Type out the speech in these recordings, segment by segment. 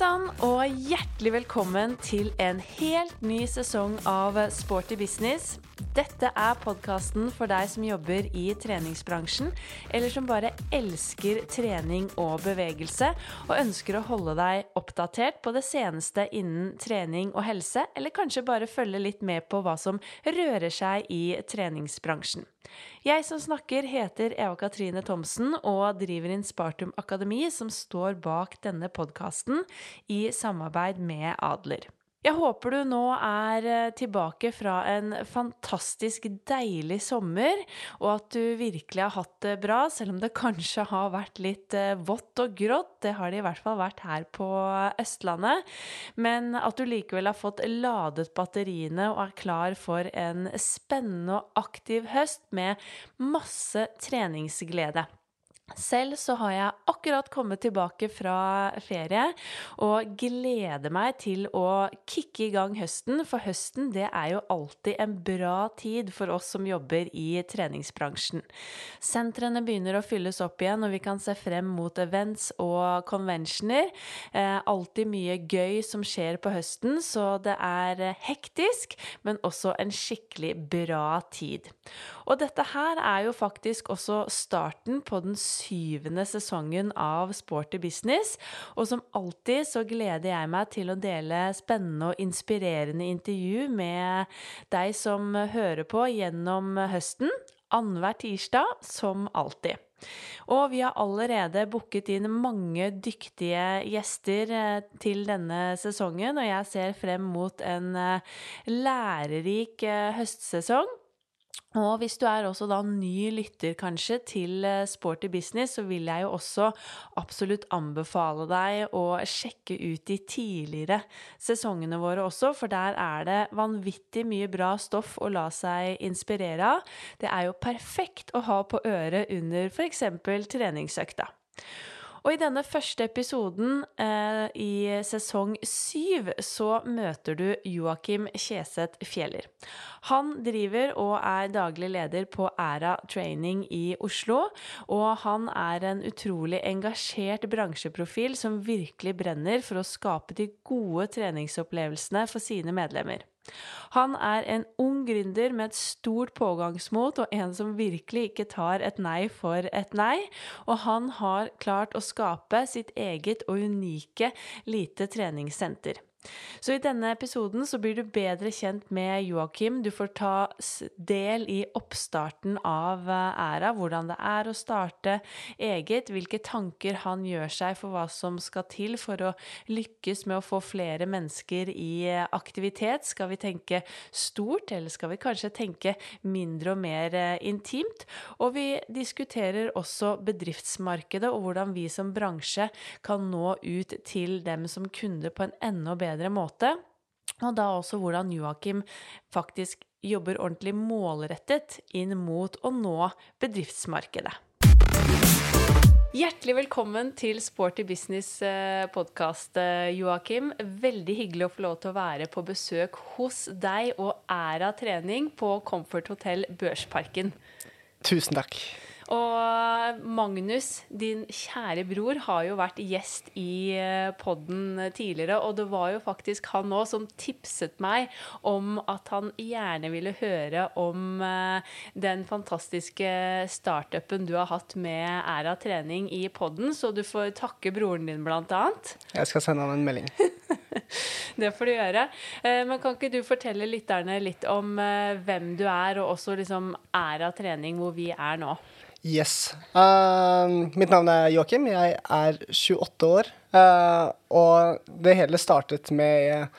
sann, og hjertelig velkommen til en helt ny sesong av Sporty business. Dette er podkasten for deg som jobber i treningsbransjen, eller som bare elsker trening og bevegelse, og ønsker å holde deg oppdatert på det seneste innen trening og helse, eller kanskje bare følge litt med på hva som rører seg i treningsbransjen. Jeg som snakker, heter Eva Katrine Thomsen og driver Inspartum Akademi, som står bak denne podkasten i samarbeid med Adler. Jeg håper du nå er eh, tilbake fra en fantastisk deilig sommer, og at du virkelig har hatt det bra, selv om det kanskje har vært litt eh, vått og grått. Det har det i hvert fall vært her på Østlandet. Men at du likevel har fått ladet batteriene og er klar for en spennende og aktiv høst med masse treningsglede. Selv så har jeg akkurat kommet tilbake fra ferie og gleder meg til å kicke i gang høsten, for høsten det er jo alltid en bra tid for oss som jobber i treningsbransjen. Sentrene begynner å fylles opp igjen, og vi kan se frem mot events og conventioner. Eh, alltid mye gøy som skjer på høsten, så det er hektisk, men også en skikkelig bra tid. Og dette her er jo faktisk også starten på den syvende sesongen av Sporty business, og som alltid så gleder jeg meg til å dele spennende og inspirerende intervju med deg som hører på gjennom høsten. Annenhver tirsdag, som alltid. Og vi har allerede booket inn mange dyktige gjester eh, til denne sesongen, og jeg ser frem mot en eh, lærerik eh, høstsesong. Og hvis du er også da ny lytter kanskje til eh, Sporty business, så vil jeg jo også absolutt anbefale deg å sjekke ut de tidligere sesongene våre også, for der er det vanvittig mye bra stoff å la seg inspirere av. Det er jo perfekt å ha på øret under f.eks. treningsøkta. Og i denne første episoden eh, i sesong syv så møter du Joakim Kjeseth Fjeller. Han driver og er daglig leder på Æra Training i Oslo, og han er en utrolig engasjert bransjeprofil som virkelig brenner for å skape de gode treningsopplevelsene for sine medlemmer. Han er en ung gründer med et stort pågangsmot og en som virkelig ikke tar et nei for et nei. Og han har klart å skape sitt eget og unike lite treningssenter. Så i denne episoden så blir du bedre kjent med Joakim. Du får ta del i oppstarten av eh, Æra, hvordan det er å starte eget, hvilke tanker han gjør seg for hva som skal til for å lykkes med å få flere mennesker i eh, aktivitet. Skal vi tenke stort, eller skal vi kanskje tenke mindre og mer eh, intimt? Og vi diskuterer også bedriftsmarkedet og hvordan vi som bransje kan nå ut til dem som kunder på en enda bedre bedre måte. Og da også hvordan Joakim faktisk jobber ordentlig målrettet inn mot å nå bedriftsmarkedet. Hjertelig velkommen til Sporty business eh, eh, Joakim. Veldig hyggelig å få lov til å være på besøk hos deg og Æra trening på Comfort Hotel Børsparken. Tusen takk. Og Magnus, din kjære bror, har jo vært gjest i eh, podden tidligere. Og det var jo faktisk han òg som tipset meg om at han gjerne ville høre om eh, den fantastiske startupen du har hatt med Æra trening i podden. Så du får takke broren din, blant annet. Jeg skal sende han en melding. det får du gjøre. Eh, men kan ikke du fortelle lytterne litt om hvem du er, og også liksom Æra trening, hvor vi er nå? Yes. Uh, mitt navn er Joakim. Jeg er 28 år. Uh, og det hele startet med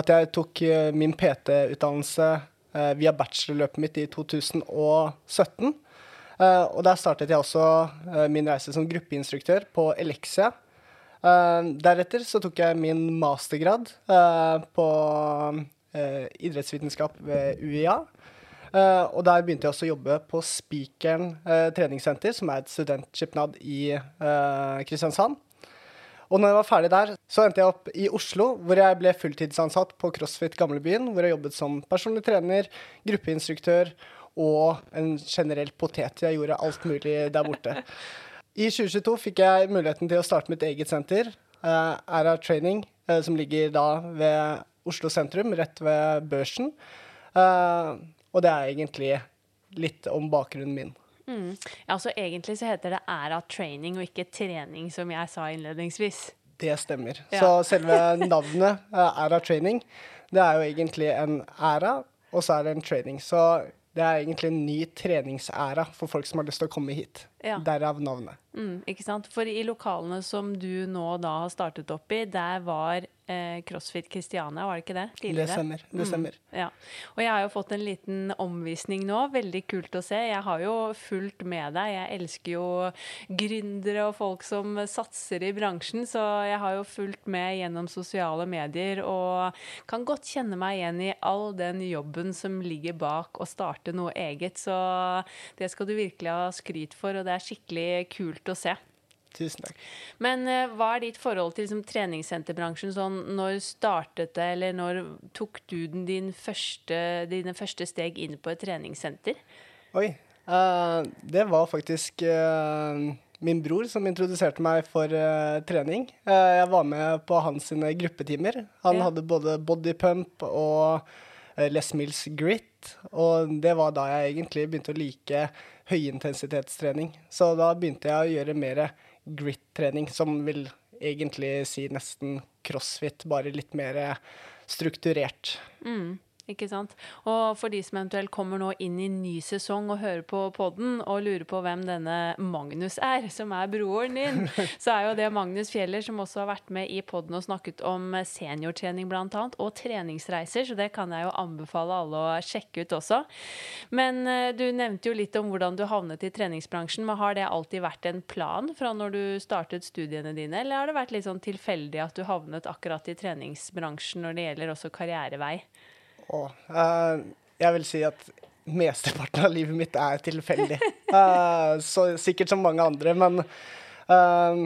at jeg tok uh, min PT-utdannelse uh, via bachelorløpet mitt i 2017. og der startet jeg også min reise som gruppeinstruktør på Elexia. deretter så tok jeg min mastergrad på idrettsvitenskap ved UiA. Uh, og der begynte jeg også å jobbe på Spikeren uh, treningssenter, som er et studentskipnad i uh, Kristiansand. Og når jeg var ferdig der, så endte jeg opp i Oslo, hvor jeg ble fulltidsansatt på CrossFit Gamlebyen, hvor jeg jobbet som personlig trener, gruppeinstruktør og en generell potet. Jeg gjorde alt mulig der borte. I 2022 fikk jeg muligheten til å starte mitt eget senter. uh, Æra Training, uh, som ligger da ved Oslo sentrum, rett ved børsen. Uh, og det er egentlig litt om bakgrunnen min. Mm. Ja, så Egentlig så heter det Æra Training og ikke trening, som jeg sa innledningsvis. Det stemmer. Ja. Så selve navnet Æra Training, det er jo egentlig en æra, og så er det en training. Så det er egentlig en ny treningsæra for folk som har lyst til å komme hit. Ja. Derav navnet. Mm, ikke sant? For i lokalene som du nå da har startet opp i, der var eh, CrossFit Christiania, var det ikke det? Tidligere? Det stemmer. Det mm, stemmer. Mm, ja. Og jeg har jo fått en liten omvisning nå. Veldig kult å se. Jeg har jo fulgt med deg. Jeg elsker jo gründere og folk som satser i bransjen, så jeg har jo fulgt med gjennom sosiale medier og kan godt kjenne meg igjen i all den jobben som ligger bak å starte noe eget. Så det skal du virkelig ha skryt for. og det det er skikkelig kult å se. Tusen takk. Men uh, hva er ditt forhold til liksom, treningssenterbransjen? Sånn, når startet det, eller når tok du din første, dine første steg inn på et treningssenter? Oi. Uh, det var faktisk uh, min bror som introduserte meg for trening. jeg var med på hans gruppetimer. Han ja. hadde både bodypump og Les Mills grit, og det var da jeg egentlig begynte å like høyintensitetstrening. Så da begynte jeg å gjøre mer grit-trening, som vil egentlig si nesten crossfit, bare litt mer strukturert. Mm. Ikke sant? Og for de som eventuelt kommer nå inn i ny sesong og hører på podden og lurer på hvem denne Magnus er, som er broren din, så er jo det Magnus Fjeller som også har vært med i podden og snakket om seniortrening bl.a. og treningsreiser, så det kan jeg jo anbefale alle å sjekke ut også. Men uh, du nevnte jo litt om hvordan du havnet i treningsbransjen, men har det alltid vært en plan fra når du startet studiene dine, eller har det vært litt sånn tilfeldig at du havnet akkurat i treningsbransjen når det gjelder også karrierevei? Å, uh, jeg vil si at mesteparten av livet mitt er tilfeldig. Uh, så sikkert som mange andre, men uh,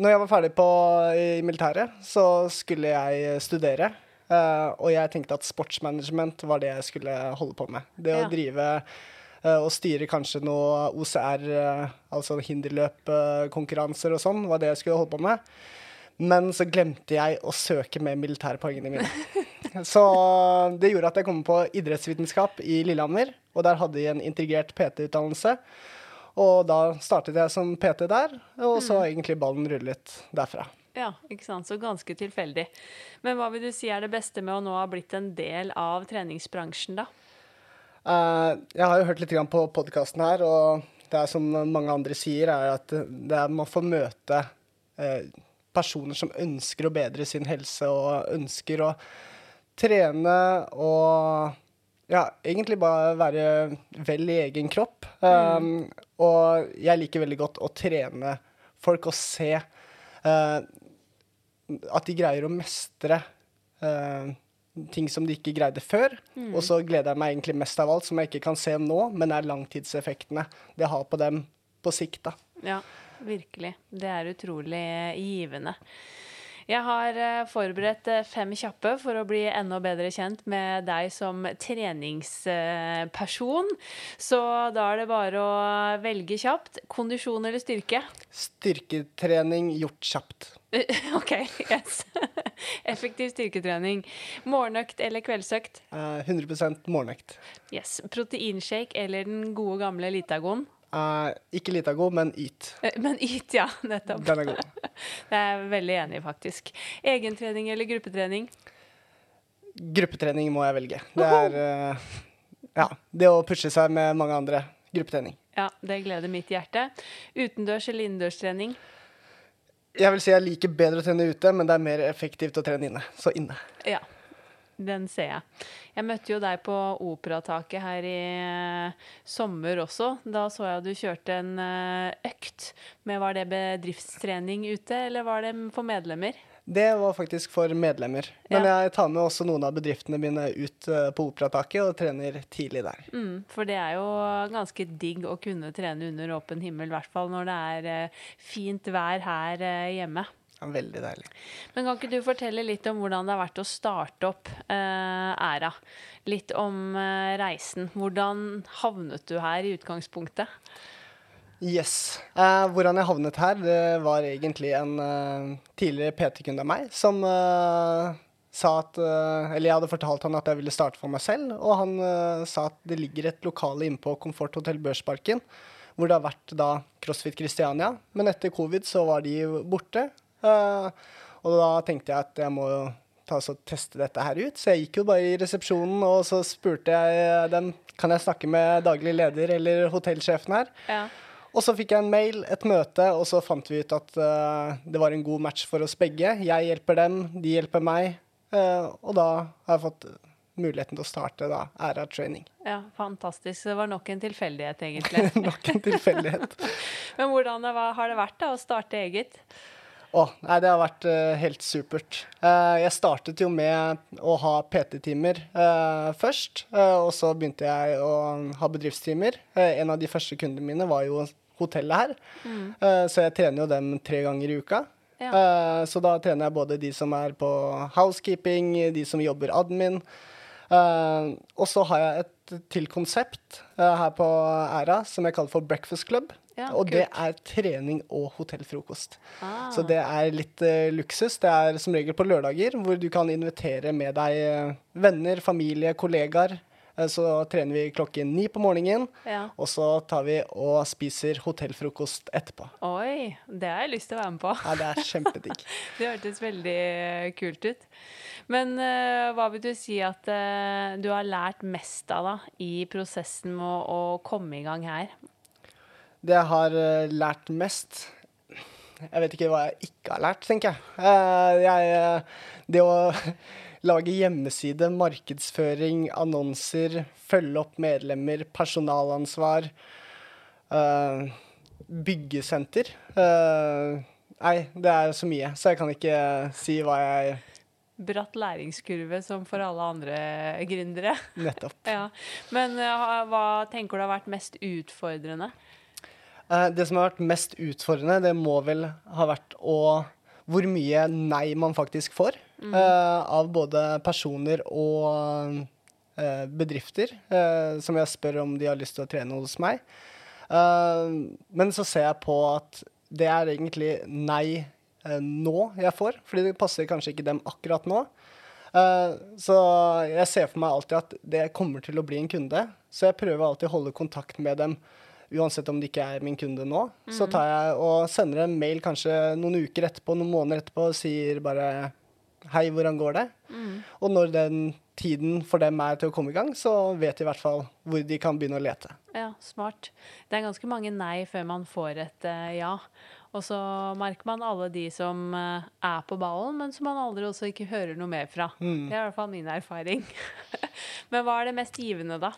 når jeg var ferdig på, i militæret, så skulle jeg studere. Uh, og jeg tenkte at sportsmanagement var det jeg skulle holde på med. Det ja. å drive uh, og styre kanskje noe OCR, uh, altså hinderløpkonkurranser og sånn, var det jeg skulle holde på med. Men så glemte jeg å søke med militærpoengene mine. Så det gjorde at jeg kom på idrettsvitenskap i Lillehammer, og der hadde de en integrert PT-utdannelse. Og da startet jeg som PT der, og så har mm. egentlig ballen rullet derfra. Ja, ikke sant. Så ganske tilfeldig. Men hva vil du si er det beste med å nå ha blitt en del av treningsbransjen, da? Uh, jeg har jo hørt litt på podkasten her, og det er som mange andre sier, er at det er man får møte uh, personer som ønsker å bedre sin helse og ønsker å trene og ja, egentlig bare være vel i egen kropp. Um, mm. Og jeg liker veldig godt å trene folk og se uh, at de greier å mestre uh, ting som de ikke greide før. Mm. Og så gleder jeg meg egentlig mest av alt, som jeg ikke kan se nå, men er langtidseffektene det har på dem på sikt. da. Ja, virkelig. Det er utrolig givende. Jeg har uh, forberedt uh, fem kjappe for å bli enda bedre kjent med deg som treningsperson. Så da er det bare å velge kjapt. Kondisjon eller styrke? Styrketrening gjort kjapt. OK, yes. Effektiv styrketrening. Morgenøkt eller kveldsøkt? Uh, eh, 100% morgenøkt. Yes. Proteinshake eller den gode gamle Litagon? Uh, ikke Litago, men Yt. Eh, men Yt, ja. Nettopp. Den er god. det er jeg veldig enig i, faktisk. Egentrening eller gruppetrening? Gruppetrening må jeg velge. Det er uh, ja, det å pushe seg med mange andre. Gruppetrening. Ja, det gleder mitt hjerte. Utendørs eller innendørstrening? Jeg vil si jeg liker bedre å trene ute, men det er mer effektivt å trene inne. Så inne. Ja, den ser jeg. Jeg møtte jo deg på Operataket her i uh, sommer også. Da så jeg at du kjørte en uh, økt. Men Var det bedriftstrening ute, eller var det for medlemmer? Det var faktisk for medlemmer. Men ja. jeg tar med også noen av bedriftene mine ut uh, på Operataket og trener tidlig der. Mm, for det er jo ganske digg å kunne trene under åpen himmel, i hvert fall når det er fint vær her hjemme. Ja, veldig deilig. Men kan ikke du fortelle litt om hvordan det har vært å starte opp eh, Æra? Litt om eh, reisen. Hvordan havnet du her i utgangspunktet? Yes. Eh, hvordan jeg havnet her, det var egentlig en eh, tidligere PT-kunde av meg som eh, sa at eh, Eller jeg hadde fortalt han at jeg ville starte for meg selv, og han sa at det ligger et lokale inne på Komfort Hotell Børsparken hvor det har vært da CrossFit Christiania. Men etter covid så var de borte. Eh, og da tenkte jeg at jeg må jo ta og teste dette her ut. Så jeg gikk jo bare i resepsjonen, og så spurte jeg dem kan jeg snakke med daglig leder eller hotellsjefen her. Ja. Og så fikk jeg en mail, et møte, og så fant vi ut at uh, det var en god match for oss begge. Jeg hjelper dem, de hjelper meg. Uh, og da har jeg fått muligheten til å starte da, Æra Training. ja, fantastisk. Det var nok en tilfeldighet, egentlig. Nok en tilfeldighet. Men hvordan det var, har det vært da å starte eget? Å, nei, det har vært uh, helt supert. Uh, jeg startet jo med å ha PT-timer uh, først, eh, og så begynte jeg å ha bedriftstimer. En av de første kundene mine var jo hotellet her, Eh, så jeg trener jo dem tre ganger i uka. Ja. Så da trener jeg både de som er på housekeeping, de som jobber admin. Og så har jeg et til konsept eh, her på Æra som jeg kaller for Breakfast Club. Ja, og det er trening og hotellfrokost. Ah. Så det er litt uh, luksus. Det er som regel på lørdager, hvor du kan invitere med deg eh, venner, familie, kollegaer. Så trener vi klokken ni på morgenen, Ja. og så tar vi og spiser hotellfrokost etterpå. Oi, det har jeg lyst til å være med på. Ja, det er kjempedigg. Det hørtes veldig kult ut. Men uh, hva vil du si at uh, du har lært mest av da, i prosessen med å, å komme i gang her? Det jeg har uh, lært mest Jeg vet ikke hva jeg ikke har lært, tenker jeg. Jeg det å lage hjemmeside, markedsføring, annonser, følge opp medlemmer, personalansvar, byggesenter Nei, det er så mye, så jeg kan ikke si hva jeg Bratt læringskurve som for alle andre gründere. Nettopp. Ja. Men eh, hva tenker du har vært mest utfordrende? Eh, Det som har vært mest utfordrende, det må vel ha vært å Hvor mye nei man faktisk får. eh, av både personer og bedrifter som jeg spør om de har lyst til å trene hos meg. Men så ser jeg på at det er egentlig nei nå jeg får, fordi det passer kanskje ikke dem akkurat nå. Eh, så jeg ser for meg alltid at det kommer til å bli en kunde, så jeg prøver alltid å holde kontakt med dem. Uansett om de ikke er min kunde nå, så tar jeg og sender en mail kanskje noen uker etterpå, noen måneder etterpå, og sier bare Hei, hvordan går det? Og når den tiden for dem er til å komme i gang, så vet de i hvert fall hvor de kan begynne å lete. Ja, smart. Det er ganske mange nei før man får et uh, ja. Og så merker man alle de som eh, er på ballen, men som man aldri også ikke hører noe mer fra. Det er i hvert fall min erfaring. men hva er det mest givende, da?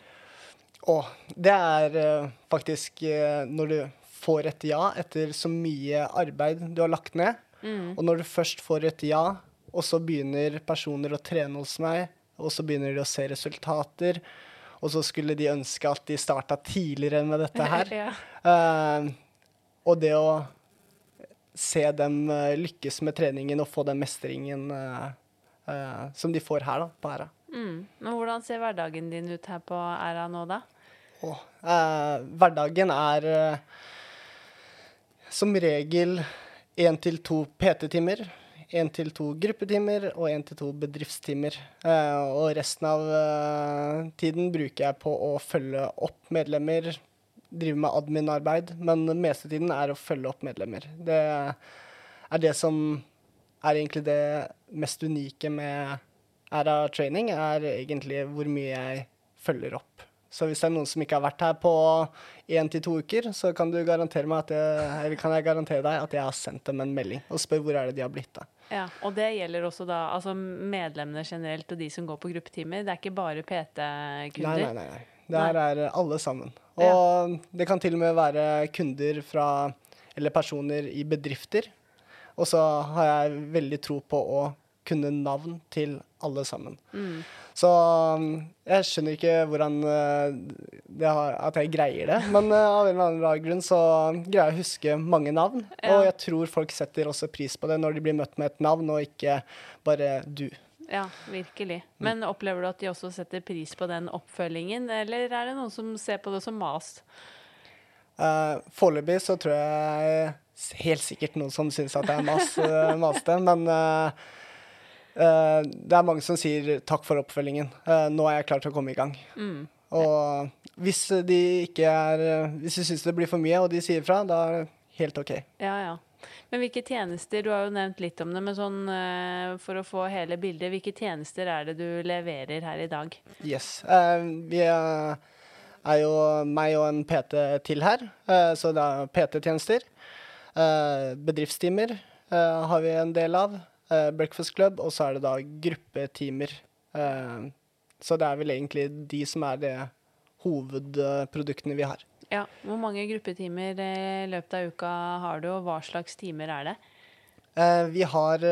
Å, det er eh, faktisk eh, når du får et ja etter så mye arbeid du har lagt ned, og når du først får et ja, og så begynner personer å trene hos meg, og så begynner de å se resultater, og så skulle de ønske at de starta tidligere med dette her. ja. uh, og det å se dem eh, lykkes med treningen og få den mestringen eh, eh, som de får her da, på Æra. Mm. Men hvordan ser hverdagen din ut her på Æra nå, da? Oh, eh, hverdagen er eh, som regel én til to PT-timer, én til to gruppetimer og én til to bedriftstimer. Eh, og resten av tiden bruker jeg på å følge opp medlemmer, drive med admin-arbeid, men mestetiden er å følge opp medlemmer. Det er det som er egentlig det mest unike med Æra Training, er egentlig hvor mye jeg følger opp. Så hvis det er noen som ikke har vært her på én til to uker, så kan, du garantere jeg, eller kan jeg garantere deg at jeg har sendt dem en melding og spør hvor er det de har blitt av. Ja, Og det gjelder også da altså medlemmene generelt og de som går på gruppetimer. Det er ikke bare PT-kunder. Nei, nei, nei. nei. Det her er alle sammen. Og det kan til og med være kunder fra, eller personer i bedrifter. Og så har jeg veldig tro på å kunne navn til alle sammen. Så um, jeg skjønner ikke hvordan det har, at jeg greier det, men uh, av en eller annen rar grunn så greier jeg å huske mange navn. Ja. Og jeg tror folk setter også pris på det når de blir møtt med et navn, og ikke bare du. Ja, virkelig. Men opplever du at de også setter pris på den oppfølgingen, eller er det noen som ser på det som mas? Uh, Foreløpig så tror jeg helt sikkert noen som syns at det er mas, maste, men uh, uh, det er mange som sier takk for oppfølgingen. nå er jeg klar til å komme i gang. Mm. Og hvis de ikke er Hvis de syns det blir for mye, og de sier fra, da er det helt OK. Ja, ja. Men hvilke tjenester, du har jo nevnt litt om det, men sånn for å få hele bildet, hvilke tjenester er det du leverer her i dag? Yes. vi er er jo meg og en PT til her, uh, så det er PT-tjenester. Uh, bedriftstimer eh, har vi en del av. Breakfast Club, og så er det da gruppetimer. Så det er vel egentlig de som er de hovedproduktene vi har. Ja, Hvor mange gruppetimer i løpet av uka har du, og hva slags timer er det? Vi har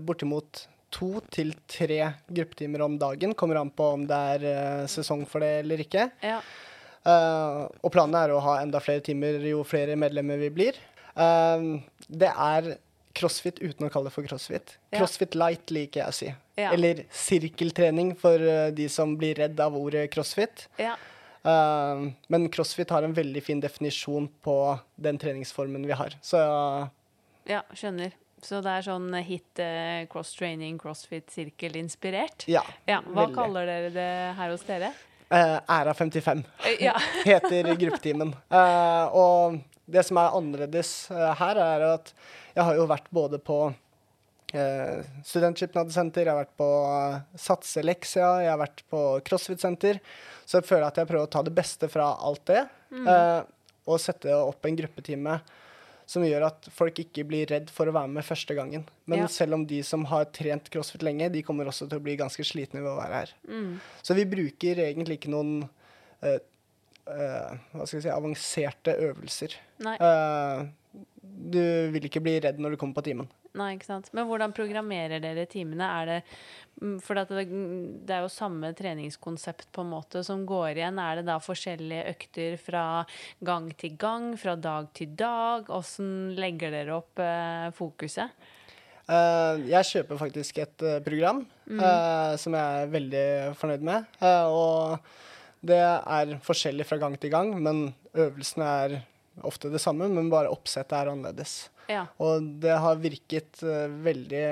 bortimot to til tre gruppetimer om dagen. Kommer an på om det er eh, sesong for det eller ikke. Ja. Uh, og planen er å ha enda flere timer jo flere medlemmer vi blir. Det er crossfit uten å kalle det for crossfit. Ja. Crossfit light liker jeg å si. Ja. Eller sirkeltrening for de som blir redd av ordet crossfit. Ja. Men crossfit har en veldig fin definisjon på den treningsformen vi har. Så Ja, skjønner. Så det er sånn hit uh, cross-training, crossfit-sirkel-inspirert? Ja, ja. Hva veldig. kaller dere det her hos dere? Uh, Æra 55 uh, ja. heter gruppetimen. Uh, og det som er annerledes her, er at jeg har jo vært både på uh, studentskipnadsenter, jeg har vært på Satse Leksia, jeg har vært på CrossFit-senter. Så jeg føler at jeg prøver å ta det beste fra alt det, mm. og sette opp en gruppetime som gjør at folk ikke blir redd for å være med første gangen. Men ja. selv om de som har trent crossfit lenge, de kommer også til å bli ganske slitne ved å være her. Mm. Så vi bruker egentlig ikke noen uh, uh, hva skal jeg si, avanserte øvelser. Uh, du vil ikke bli redd når du kommer på timen. Nei, ikke sant. Men hvordan programmerer dere timene? Er det mm, For det, det, er jo samme treningskonsept på en måte som går igjen. Er det da forskjellige økter fra gang til gang, fra dag til dag? Åssen legger dere opp eh, fokuset? Uh, jeg kjøper faktisk et uh, program mm. uh, som jeg er veldig fornøyd med. og det er forskjellig fra gang til gang, men øvelsene er ofte det samme, men bare oppsettet er annerledes. Ja. Og det har virket uh, veldig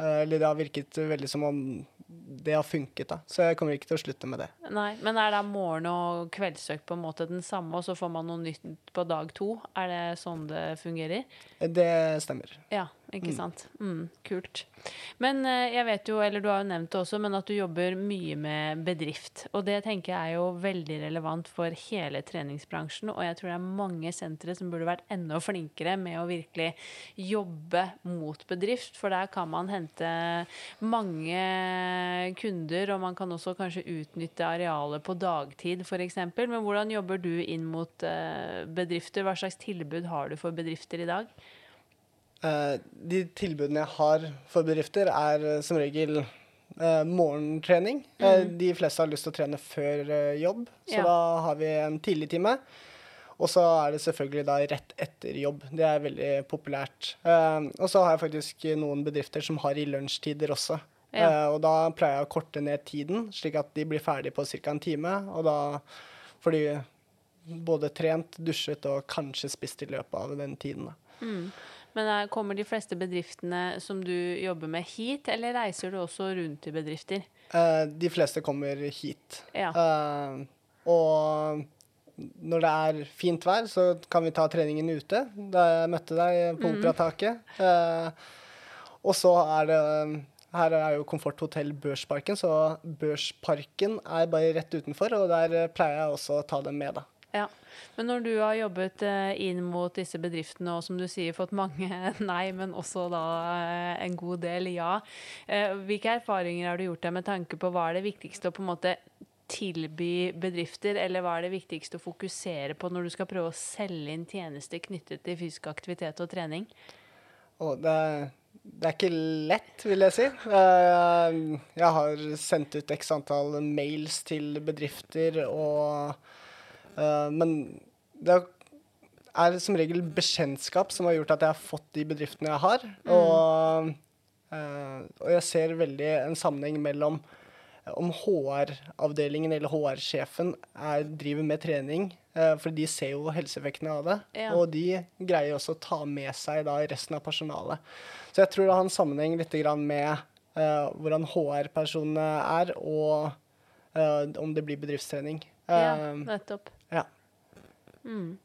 uh, Eller det har virket veldig som om det har funket, da. Så jeg kommer ikke til å slutte med det. Nei, Men er da morgen- og kveldsøkt på en måte den samme, og så får man noe nytt på dag to? Er det sånn det fungerer? Det stemmer. Ja, ikke mm. sant. Mm, kult. Men eh, jeg vet jo, eller du har jo nevnt det også, men at du jobber mye med bedrift. Og det tenker jeg er jo veldig relevant for hele treningsbransjen. Og jeg tror det er mange sentre som burde vært enda flinkere med å virkelig jobbe mot bedrift. For der kan man hente mange kunder, og man kan også kanskje utnytte arealet på dagtid f.eks. Men hvordan jobber du inn mot eh, bedrifter? Hva slags tilbud har du for bedrifter i dag? Uh, de tilbudene jeg har for bedrifter, er uh, som regel uh, morgentrening. Mm. de fleste har lyst til å trene før jobb, så ja. da har vi en tidlig time. Og så er det selvfølgelig da rett etter jobb. Det er veldig populært. og så har jeg faktisk noen bedrifter som har i lunsjtider også. Ja. og da pleier jeg å korte ned tiden, slik at de blir ferdig på ca. en time. Og da får de både trent, dusjet og kanskje spist i løpet av den tiden. Mm. Men er, kommer de fleste bedriftene som du jobber med, hit, eller reiser du også rundt i bedrifter? Uh, de fleste kommer hit. Ja. Uh, og når det er fint vær, så kan vi ta treningen ute. Da jeg møtte deg på mm. Operataket. Uh, og så er det her er jo Komforthotell Børsparken, så Børsparken er bare rett utenfor, og der pleier jeg også å ta dem med, da. Ja, Men når du har jobbet eh, inn mot disse bedriftene og som du sier fått mange nei, men også da eh, en god del ja, eh, hvilke erfaringer har du gjort deg med tanke på hva er det viktigste å på en måte tilby bedrifter, eller hva er det viktigste å fokusere på når du skal prøve å selge inn tjenester knyttet til fysisk aktivitet og trening? Oh, det, det, er ikke lett, vil jeg si. Jeg har sendt ut x antall mails til bedrifter og Uh, men det er som regel bekjentskap som har gjort at jeg har fått de bedriftene jeg har. Mm. Og, uh, og, jeg ser veldig en sammenheng mellom om HR-avdelingen eller HR-sjefen er, driver med trening. Eh, for de ser jo helseeffektene av det. Ja. Og de greier også å ta med seg da resten av personalet. Så jeg tror det har en sammenheng litt grann med uh, hvordan HR-personene er, og uh, om det blir bedriftstrening. Ja, Eh, nettopp. Mm.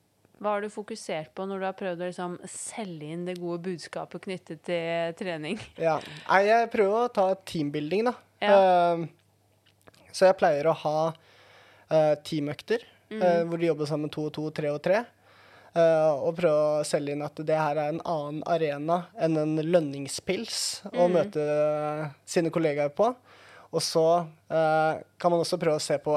Hva har du fokusert på når du har prøvd å liksom selge inn det gode budskapet knyttet til trening? Ja. Jeg prøver å ta teambuilding, da. Ja. Eh, så jeg pleier å ha eh, teamøkter Mm. eh, hvor de jobber sammen to og to, tre og tre. og prøve å selge inn at det her er en annen arena enn en lønningspils å Mm. møte sine kollegaer på. Og så kan man også prøve å se på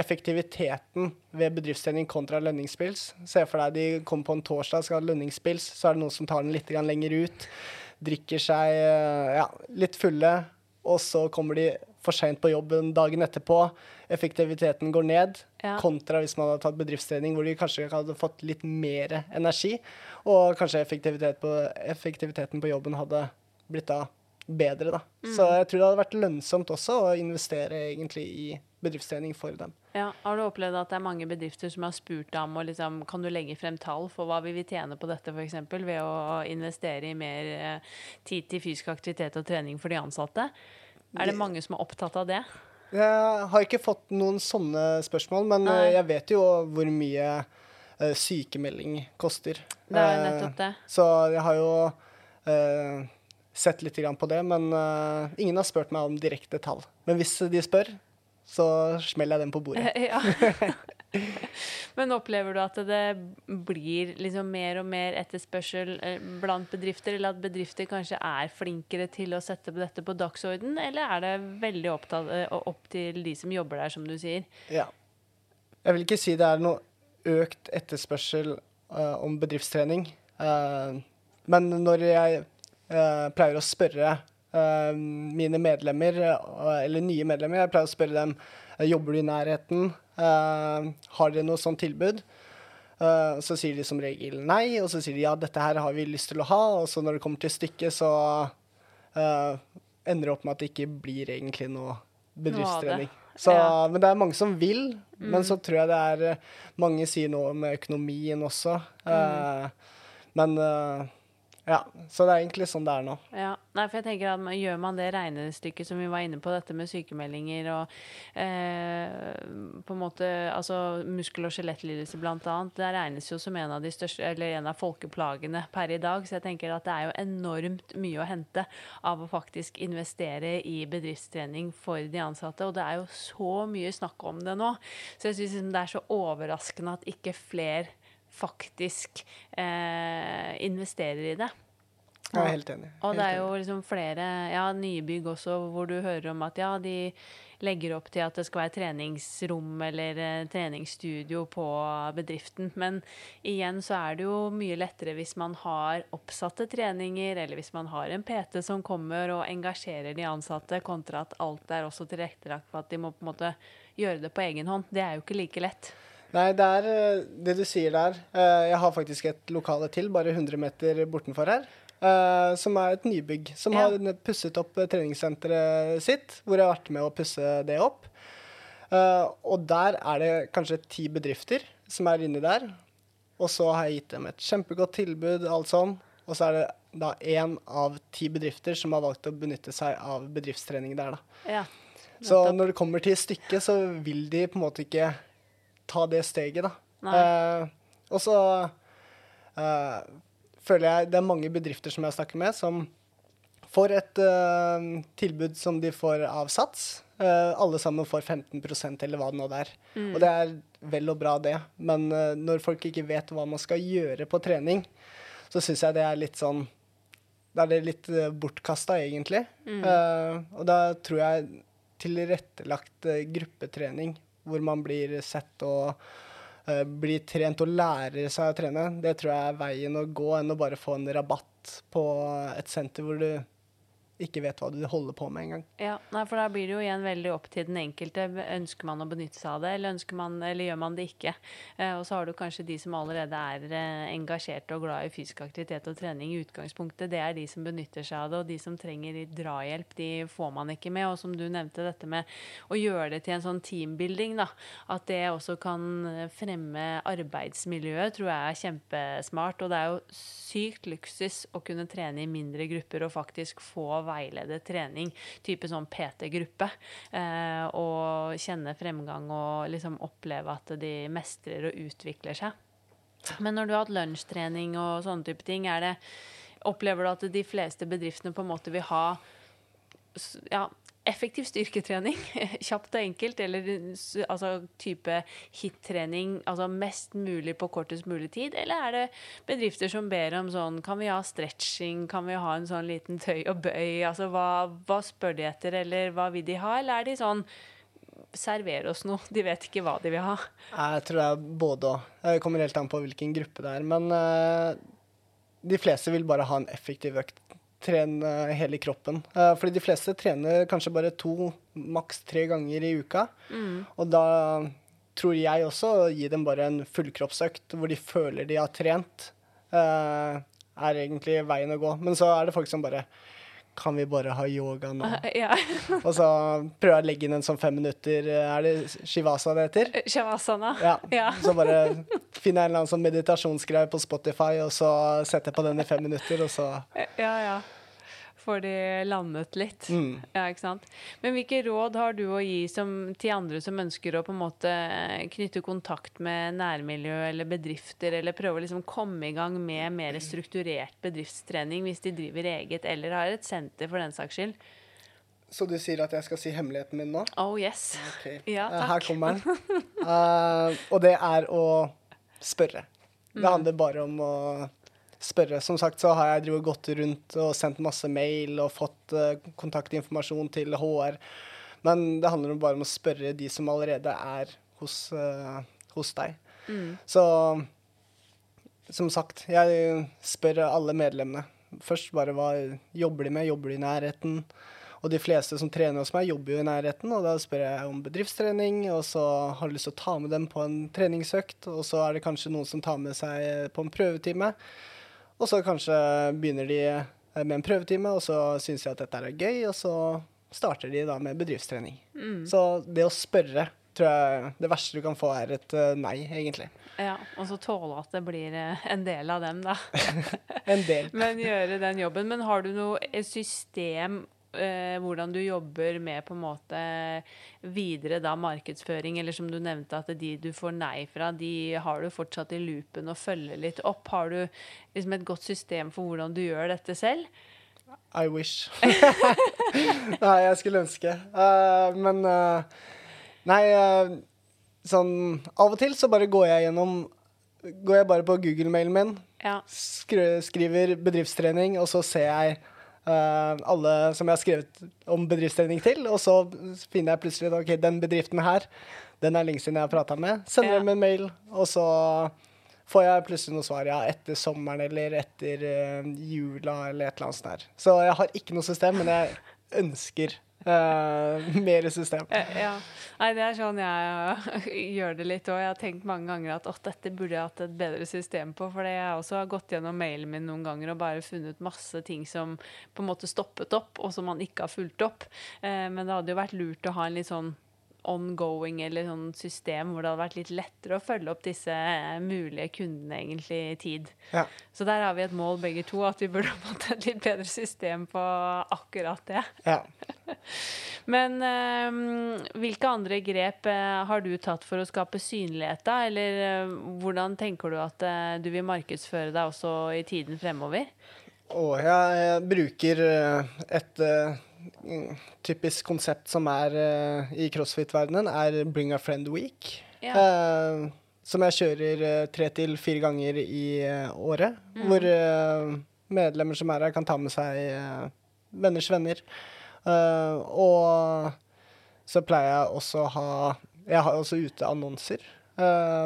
effektiviteten ved bedriftstrening kontra lønningspils. Se for deg de kommer på en torsdag skal ha lønningspils, så er det noen som tar den litt lenger ut. Drikker seg eh, ja, litt fulle, og så kommer de for seint på jobben dagen etterpå. Effektiviteten går ned. Ja. Kontra hvis man hadde tatt bedriftstrening hvor de kanskje hadde fått litt mer energi. Og kanskje effektivitet på, effektiviteten på jobben hadde blitt da bedre, da. Så jeg tror det hadde vært lønnsomt også å investere egentlig i bedriftstrening for dem. Ja, Har du opplevd at det er mange bedrifter som har spurt deg om å liksom, kan du legge frem tall for hva vi vil tjene på dette, f.eks. ved å investere i mer eh, tid til fysisk aktivitet og trening for de ansatte? Er det mange som er opptatt av det? Jeg har ikke fått noen sånne spørsmål, men Nei. eh, jeg vet jo hvor mye eh, sykemelding koster. Det er nettopp det. Så jeg har jo sett litt på det, men uh, ingen har spurt meg om direkte tall. Men hvis de spør, så smeller jeg den på bordet. ja. Men opplever du at det blir liksom mer og mer etterspørsel eh, blant bedrifter, eller at bedrifter kanskje er flinkere til å sette dette på dagsorden, eller er det veldig opptatt, eh, opp til de som jobber der, som du sier? Ja. Jeg vil ikke si det er noe økt etterspørsel uh, om bedriftstrening. Uh, men når jeg pleier å spørre eh, mine medlemmer, eh, eller nye medlemmer, jeg pleier å spørre dem eh, jobber du i nærheten, Eh, har dere noe sånt tilbud? Eh, så sier de som regel nei, og så sier de ja, dette her har vi lyst til å ha, og så når det kommer til stykket, så eh, ender det opp med at det ikke blir egentlig noe bedriftstrening. Så, Ja. Men det er mange som vil. Men så tror jeg det er eh, Mange sier noe om økonomien også. Eh, men eh, ja. Så det er egentlig sånn det er nå. Ja, nei, for jeg tenker at man, Gjør man det regnestykket som vi var inne på, dette med sykemeldinger og eh, på en måte, altså muskel- og skjelettlidelser bl.a., det regnes jo som en av de største, eller en av folkeplagene per i dag. Så jeg tenker at det er jo enormt mye å hente av å faktisk investere i bedriftstrening for de ansatte. Og det er jo så mye snakk om det nå. Så jeg syns det er så overraskende at ikke flere faktisk eh, investerer i det. Jeg er helt enig. Og det er jo liksom flere ja, nybygg også hvor du hører om at ja, de legger opp til at det skal være treningsrom eller eh, treningsstudio på bedriften. Men igjen så er det jo mye lettere hvis man har oppsatte treninger, eller hvis man har en PT som kommer og engasjerer de ansatte, kontra at alt er også tilrettelagt for at de må på en måte gjøre det på egen hånd. Det er jo ikke like lett. Nei, det er eh, det du sier der. Eh, Jeg har faktisk et lokale til, bare 100 meter bortenfor her. eh, Som er et nybygg. Som Ja. har pusset opp treningssenteret sitt, hvor jeg har vært med å pusse det opp. Og der er det kanskje ti bedrifter som er inni der. Og så har jeg gitt dem et kjempegodt tilbud, alt sånn. Og så er det da én av ti bedrifter som har valgt å benytte seg av bedriftstrening der, da. Ja. Så når det kommer til stykket, så vil de på en måte ikke ta det steget, da. Eh, og så eh, føler jeg det er mange bedrifter som jeg snakker med, som får et eh, tilbud som de får av Sats. Eh, alle sammen får 15% eller hva det nå er. Mm. Og det er vel og bra, det. Men når folk ikke vet hva man skal gjøre på trening, så syns jeg det er litt sånn Da er det litt uh, bortkasta, egentlig. Mm. Eh, og da tror jeg tilrettelagt gruppetrening, hvor man blir sett og eh, blir trent og lærer seg å trene, det tror jeg er veien å gå, enn å bare få en rabatt på et senter hvor du ikke vet hva du holder på med engang. Ja, nei, for da blir det jo igjen veldig opp til den enkelte. Ønsker man å benytte seg av det, eller, man, eller gjør man det ikke? Eh, og så har du kanskje de som allerede er eh, engasjerte og glad i fysisk aktivitet og trening i utgangspunktet. Det er de som benytter seg av det, og de som trenger litt drahjelp, de får man ikke med. Og som du nevnte, dette med å gjøre det til en sånn teambuilding, da. At det også kan fremme arbeidsmiljøet, tror jeg er kjempesmart. Og det er jo sykt luksus å kunne trene i mindre grupper og faktisk få veiledet trening, type sånn PT-gruppe, eh, og kjenne fremgang og liksom oppleve at de mestrer og utvikler seg. Men når du har hatt lunsjtrening og sånne type ting, er det Opplever du at de fleste bedriftene på en måte vil ha ja, effektiv styrketrening, kjapt og enkelt, eller altså, type hit-trening, altså mest mulig på kortest mulig tid? Eller er det bedrifter som ber om sånn Kan vi ha stretching? Kan vi ha en sånn liten tøy og bøy? Altså hva, hva spør de etter, eller hva vil de ha? Eller er de sånn Server oss noe. De vet ikke hva de vil ha. Jeg tror det er både òg. Det kommer helt an på hvilken gruppe det er. Men uh, de fleste vil bare ha en effektiv økt trene hele kroppen. Uh, fordi de fleste trener kanskje bare to, maks tre ganger i uka. Mm. Og da tror jeg også å gi dem bare en fullkroppsøkt hvor de føler de har trent, uh, er egentlig veien å gå. Men så er det folk som bare kan vi bare ha yoga nå? Ja. og så prøver jeg å legge inn en sånn fem minutter Er det shivasa det heter? Shivasana. Ja. ja. Så bare finner jeg en eller annen sånn meditasjonsgreie på Spotify, og så setter jeg på den i fem minutter, og så Ja, ja får de landet litt. Mm. Ja, ikke sant? Men hvilke råd har du å gi som, til andre som ønsker å på en måte knytte kontakt med nærmiljø eller bedrifter, eller prøve å liksom komme i gang med mer strukturert bedriftstrening hvis de driver eget eller har et senter for den saks skyld? Så du sier at jeg skal si hemmeligheten min nå? Oh yes. Okay. Ja, takk. Her kommer den. Uh, og det er å spørre. Det mm. handler bare om å spørre. Som sagt så har jeg gått rundt og sendt masse mail og fått uh, kontaktinformasjon til HR. Men det handler bare om å spørre de som allerede er hos, uh, hos deg. Mm. Så som sagt, jeg spør alle medlemmene. Først bare hva jobber de med? Jobber de i nærheten? Og de fleste som trener hos meg, jobber jo i nærheten, og da spør jeg om bedriftstrening, og så har du lyst til å ta med dem på en treningsøkt, og så er det kanskje noen som tar med seg på en prøvetime. Og så kanskje begynner de med en prøvetime, og så syns de at dette er gøy, og så starter de da med bedriftstrening. Mm. Så det å spørre tror jeg det verste du kan få, er et uh, nei, egentlig. Ja, og så tåle at det blir uh, en del av dem, da. en del. Men gjøre den jobben. Men har du noe system eh, hvordan du jobber med på en måte videre da markedsføring, eller som du nevnte, at de du får nei fra, de har du fortsatt i loopen og følger litt opp. Har du liksom et godt system for hvordan du gjør dette selv? I wish. nei, jeg skulle ønske. Uh, men uh, Nei, uh, sånn Av og til så bare går jeg gjennom Går jeg bare på Google-mailen min, ja. skriver bedriftstrening, og så ser jeg alle som jeg har skrevet om bedriftstrening til. Og så finner jeg plutselig ok, den bedriften her, den er lenge siden jeg har prata med. Sender dem en mail, og så får jeg plutselig noe svar. Ja, etter sommeren eller etter uh, jula eller et eller annet sånt der. Så jeg har ikke noe system, men jeg ønsker Uh, mer system. Ja. Nei, det er sånn jeg gjør det litt òg. Jeg har tenkt mange ganger at dette burde jeg hatt et bedre system på. For jeg også har gått gjennom mailen min noen ganger og bare funnet masse ting som på en måte stoppet opp, og som man ikke har fulgt opp. Uh, men det hadde jo vært lurt å ha en litt sånn ongoing eller sånn system hvor det hadde vært litt lettere å følge opp disse eh, mulige kundene egentlig i tid. Ja. Så der har vi et mål begge to, at vi burde fått et litt bedre system på akkurat det. Ja. Men øh, hvilke andre grep uh, har du tatt for å skape synlighet, da? Eller øh, hvordan tenker du at du vil markedsføre deg også i tiden fremover? Å, jeg, jeg bruker et typisk konsept som er uh, i crossfit-verdenen, er Bring a Friend Week. Ja. Uh, som jeg kjører uh, tre til fire ganger i året. Mm. Hvor medlemmer som er her, kan ta med seg venners venner. og så pleier jeg også å ha Jeg har også ute annonser.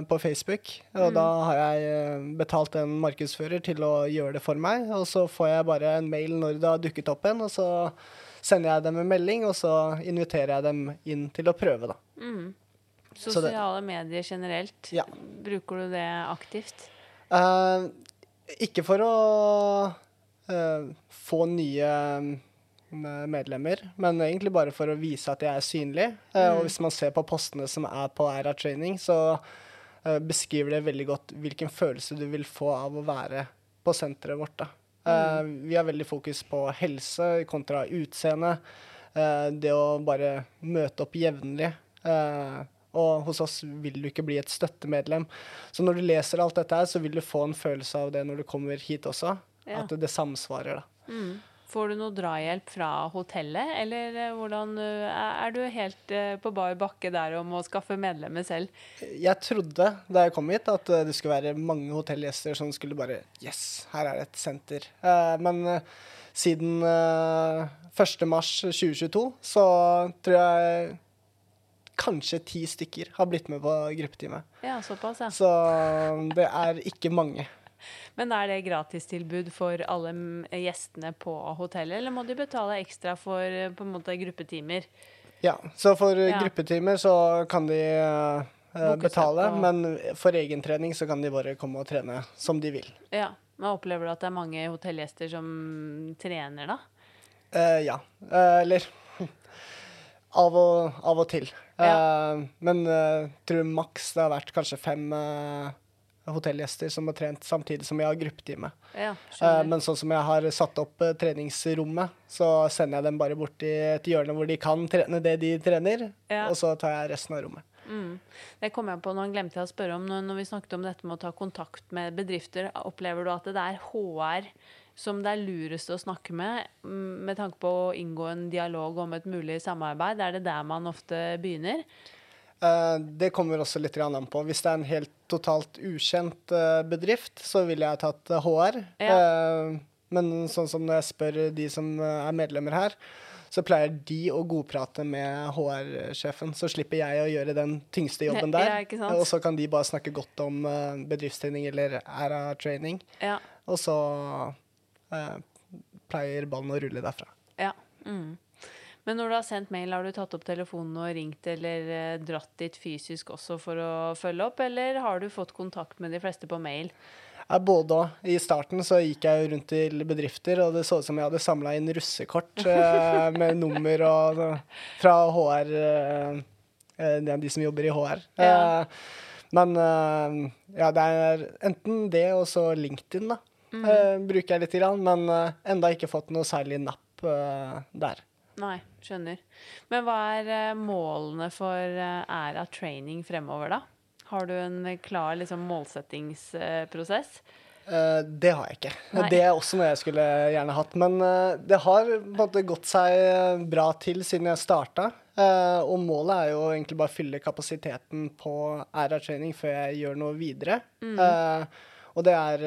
på Facebook. Og da har jeg betalt en markedsfører til å gjøre det for meg. Og så får jeg bare en mail når det har dukket opp en, og så sender jeg dem en melding, og så inviterer jeg dem inn til å prøve, da. Mm. Så det- Sosiale medier generelt, Ja. bruker du det aktivt? Uh, ikke for å uh, få nye mm, medlemmer, men egentlig bare for å vise at jeg er synlig. Eh, Og hvis man ser på postene som er på Aira Training, så eh, beskriver det veldig godt hvilken følelse du vil få av å være på senteret vårt. Da. Eh, vi har veldig fokus på helse kontra utseende. eh, det å bare møte opp jevnlig. Eh, og hos oss vil du ikke bli et støttemedlem. Så når du leser alt dette her, så vil du få en følelse av det når du kommer hit også. Ja. At det samsvarer, da. Mm. Får du noe drahjelp fra hotellet, eller eh, hvordan eh, Er du helt eh, på bar bakke der om å skaffe medlemmer selv? Jeg trodde da jeg kom hit at det skulle være mange hotellgjester som skulle bare Yes, her er det et senter. Men siden eh, 1. mars 2022 så tror jeg kanskje ti stykker har blitt med på gruppetime. Ja, såpass, ja. Så det er ikke mange. Men er det gratistilbud for alle mm, gjestene på hotellet, eller må de betale ekstra for eh, på en måte gruppetimer? Ja, så for Ja. gruppetimer så kan de eh, betale, men for egentrening så kan de bare komme og trene som de vil. Ja. Men opplever du at det er mange hotellgjester som trener, da? Eh, ja. Eh, eller av og, av og til. Eh, men uh, tror maks det har vært kanskje fem eh, hotellgjester som har trent samtidig som jeg har gruppetime. Ja, Eh, men sånn som jeg har satt opp eh, treningsrommet, så sender jeg dem bare bort til et hjørne hvor de kan trene det de trener, Ja. og så tar jeg resten av rommet. Mm. Det kom jeg på nå, glemte jeg å spørre om når, når vi snakket om dette med å ta kontakt med bedrifter. Opplever du at det er HR som det er lurest å snakke med mm, med tanke på å inngå en dialog om et mulig samarbeid? Er det der man ofte begynner? Eh, det kommer også litt an på. Hvis det er en helt totalt ukjent eh, bedrift, så ville jeg tatt eh, HR. Ja. men sånn som når jeg spør de som eh, er medlemmer her, så pleier de å godprate med HR-sjefen. Så slipper jeg å gjøre den tyngste jobben der. Ja. Og så kan de bare snakke godt om eh, bedriftstrening eller æra-training. Ja. Og så eh, pleier ballen å rulle derfra. ja. Mm. Men når du har sendt mail, har du tatt opp telefonen og ringt eller eh, dratt dit fysisk også for å følge opp, eller har du fått kontakt med de fleste på mail? Ja, både òg. I starten så gikk jeg rundt til bedrifter, og det så ut som jeg hadde samla inn russekort eh, med nummer og fra HR eh, eh, De som jobber i HR. Ja. Eh, men eh, ja, det er enten det og så LinkedIn, da. Mm. Eh, bruker jeg litt, men enda ikke fått noe særlig napp der. Nei, skjønner. Men hva er eh, målene for eh, Æra training fremover, da? Har du en klar liksom, målsettingsprosess? Eh, det har jeg ikke. Nei. Det er også noe jeg skulle gjerne hatt. Men det har på en måte gått seg bra til siden jeg starta. Og målet er jo egentlig bare å fylle kapasiteten på æra Training før jeg gjør noe videre. Mm. Og det er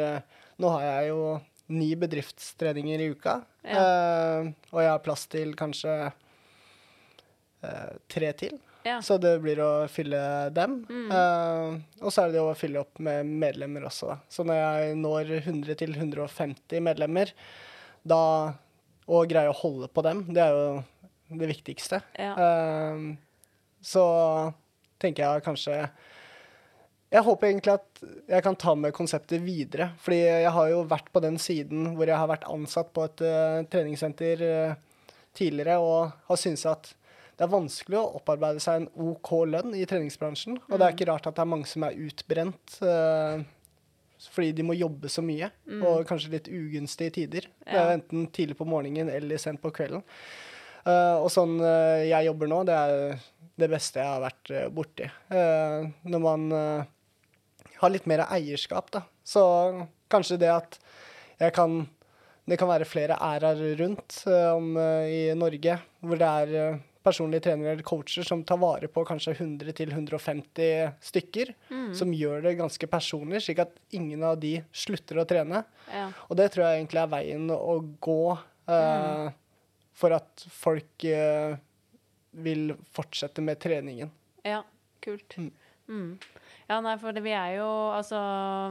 Nå har jeg jo ni bedriftstreninger i uka. Eh, og jeg har plass til kanskje uh, tre til. Ja. Så det blir å fylle dem. Mm. Uh, og så er det å fylle opp med medlemmer også. Da. Så når jeg når 100 til 150 medlemmer, da og greier å holde på dem, det er jo det viktigste. Ja. uh, så tenker jeg kanskje Jeg håper egentlig at jeg kan ta med konseptet videre. Fordi jeg har jo vært på den siden hvor jeg har vært ansatt på et uh, treningssenter uh, tidligere og har syntes at det er vanskelig å opparbeide seg en OK lønn i treningsbransjen. Og det er ikke rart at det er mange som er utbrent uh, fordi de må jobbe så mye, og kanskje litt ugunstige tider. Det er enten tidlig på morgenen eller sent på kvelden. Uh, og sånn jeg jobber nå, det er det beste jeg har vært borti. Når man har litt mer eierskap, da. Så kanskje det at jeg kan Det kan være flere æraer rundt eh, om, eh, i Norge hvor det er eh, personlige trenere eller coacher som tar vare på kanskje 100-150 stykker, som gjør det ganske personlig, slik at ingen av de slutter å trene. Ja. Og det tror jeg egentlig er veien å gå eh, for at folk eh, vil fortsette med treningen. Ja, kult. Mm. Mm. Ja, nei, for det, vi er jo Altså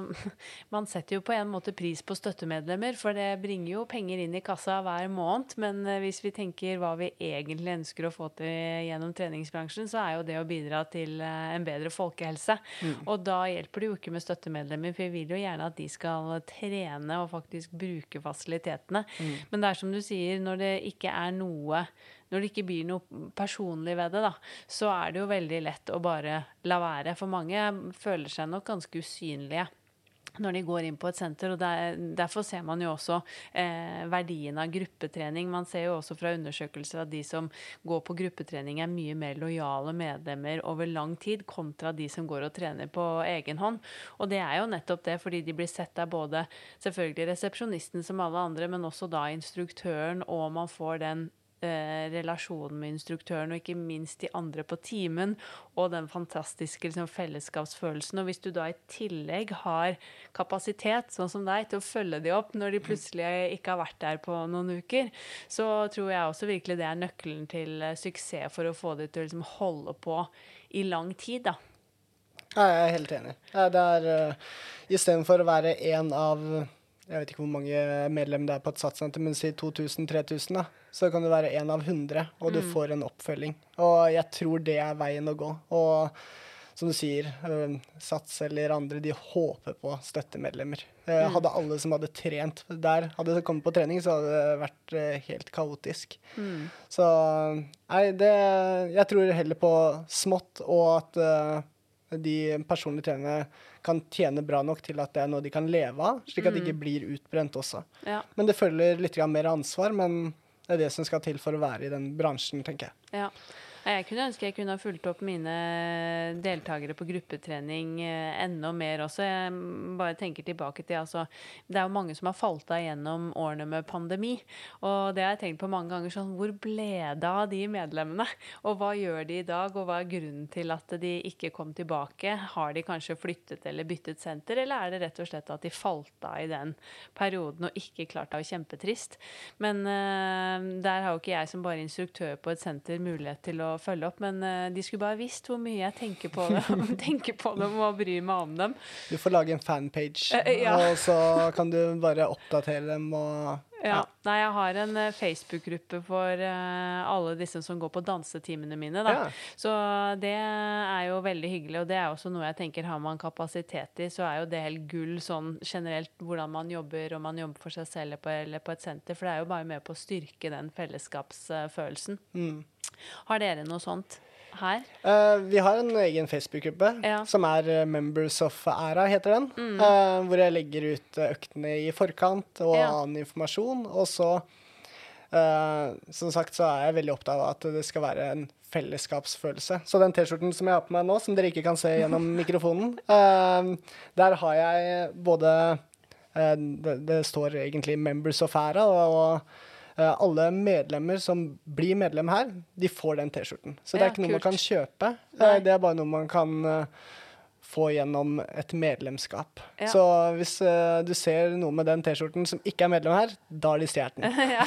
Man setter jo på en måte pris på støttemedlemmer, for det bringer jo penger inn i kassa hver måned. Men eh, hvis vi tenker hva vi egentlig ønsker å få til gjennom treningsbransjen, så er jo det å bidra til eh, en bedre folkehelse. Mm. Og da hjelper det jo ikke med støttemedlemmer, for vi vil jo gjerne at de skal trene og faktisk bruke fasilitetene. Mm. Men det er som du sier, når det ikke er noe når det ikke blir noe personlig ved det, da, så er det jo veldig lett å bare la være. For mange føler seg nok ganske usynlige når de går inn på et senter. og der, Derfor ser man jo også eh, verdien av gruppetrening. Man ser jo også fra undersøkelser at de som går på gruppetrening, er mye mer lojale medlemmer over lang tid, kontra de som går og trener på egen hånd. Og det er jo nettopp det, fordi de blir sett av både selvfølgelig resepsjonisten som alle andre, men også da instruktøren, og man får den eh, relasjonen med instruktøren, og ikke minst de andre på timen, og den fantastiske liksom, fellesskapsfølelsen. Og hvis du da i tillegg har kapasitet, sånn som deg, til å følge de opp når de plutselig ikke har vært der på noen uker, så tror jeg også virkelig det er nøkkelen til eh, suksess for å få de til å liksom, holde på i lang tid. da. Ja, jeg er helt enig. Det er uh, Istedenfor å være en av jeg vet ikke hvor mange medlemmer det er på et satssenter, men si 2000-3000, da. Så kan du være én av 100, og du mm. får en oppfølging. Og jeg tror det er veien å gå. Og som du sier, øh, Sats eller andre, de håper på støttemedlemmer. Eh, mm. Hadde alle som hadde trent der, hadde kommet på trening, så hadde det vært øh, helt kaotisk. Mm. Så nei, det Jeg tror heller på smått, og at uh, de personlige trenerne kan tjene bra nok til at det er noe de kan leve av, slik at de ikke mm. blir utbrent også. Ja. Men det følger litt mer ansvar, men det er det som skal til for å være i den bransjen, tenker jeg. Ja. Jeg kunne ønske jeg kunne ha fulgt opp mine deltakere på gruppetrening eh, enda mer også. Jeg bare tenker tilbake til altså, Det er jo mange som har falt av gjennom årene med pandemi. Og det har jeg tenkt på mange ganger. sånn, Hvor ble det av de medlemmene? Og hva gjør de i dag? Og hva er grunnen til at de ikke kom tilbake? Har de kanskje flyttet eller byttet senter, eller er det rett og slett at de falt av i den perioden og ikke klarte det? Kjempetrist. Men uh, der har jo ikke jeg som bare instruktør på et senter mulighet til å følge opp, men uh, de skulle bare visst hvor mye jeg tenker på, dem, tenker på dem og bryr meg om dem. Du får lage en fanpage, uh, ja. og så kan du bare oppdatere dem og ja. Nei, jeg har en Facebook-gruppe for uh, alle disse som går på dansetimene mine. Da. Ja. Så det er jo veldig hyggelig, og det er også noe jeg tenker har man kapasitet i, så er jo det helt gull sånn generelt hvordan man jobber, om man jobber for seg selv på, eller på et senter. For det er jo bare med på å styrke den fellesskapsfølelsen. Mm. Har dere noe sånt? her? Uh, vi har en egen Facebook-gruppe ja. som er uh, Members of Æra, heter den. Mm. Uh, hvor jeg legger ut øktene i forkant og ja. annen informasjon. Og så, som sagt, så er jeg veldig opptatt av at det skal være en fellesskapsfølelse. Så den T-skjorten som jeg har på meg nå, som dere ikke kan se gjennom mikrofonen, der har jeg både det, det, står egentlig Members of Æra og, og Eh, alle medlemmer som blir medlem her, de får den T-skjorten. Så det er ikke noe kult. man kan kjøpe. Eh, Nei. Det er bare noe man kan eh, få gjennom et medlemskap. Ja. Så hvis uh, du ser noe med den T-skjorten som ikke er medlem her, da har de stjålet den. ja.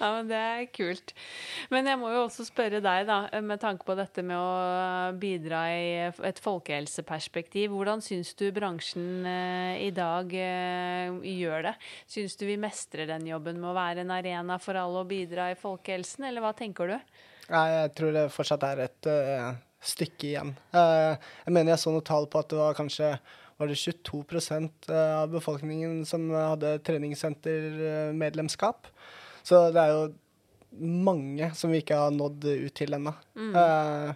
men det er kult. Men jeg må jo også spørre deg, da, med tanke på dette med å bidra i et folkehelseperspektiv. Hvordan syns du bransjen uh, i dag uh, gjør det? Syns du vi mestrer den jobben med å være en arena for alle og bidra i folkehelsen, eller hva tenker du? Nei, jeg tror det fortsatt er et stykke igjen. Uh, jeg mener jeg så noe tall på at det var kanskje var det 22% av befolkningen som hadde treningssentermedlemskap. Så det er jo mange som vi ikke har nådd ut til ennå. Mm. Uh,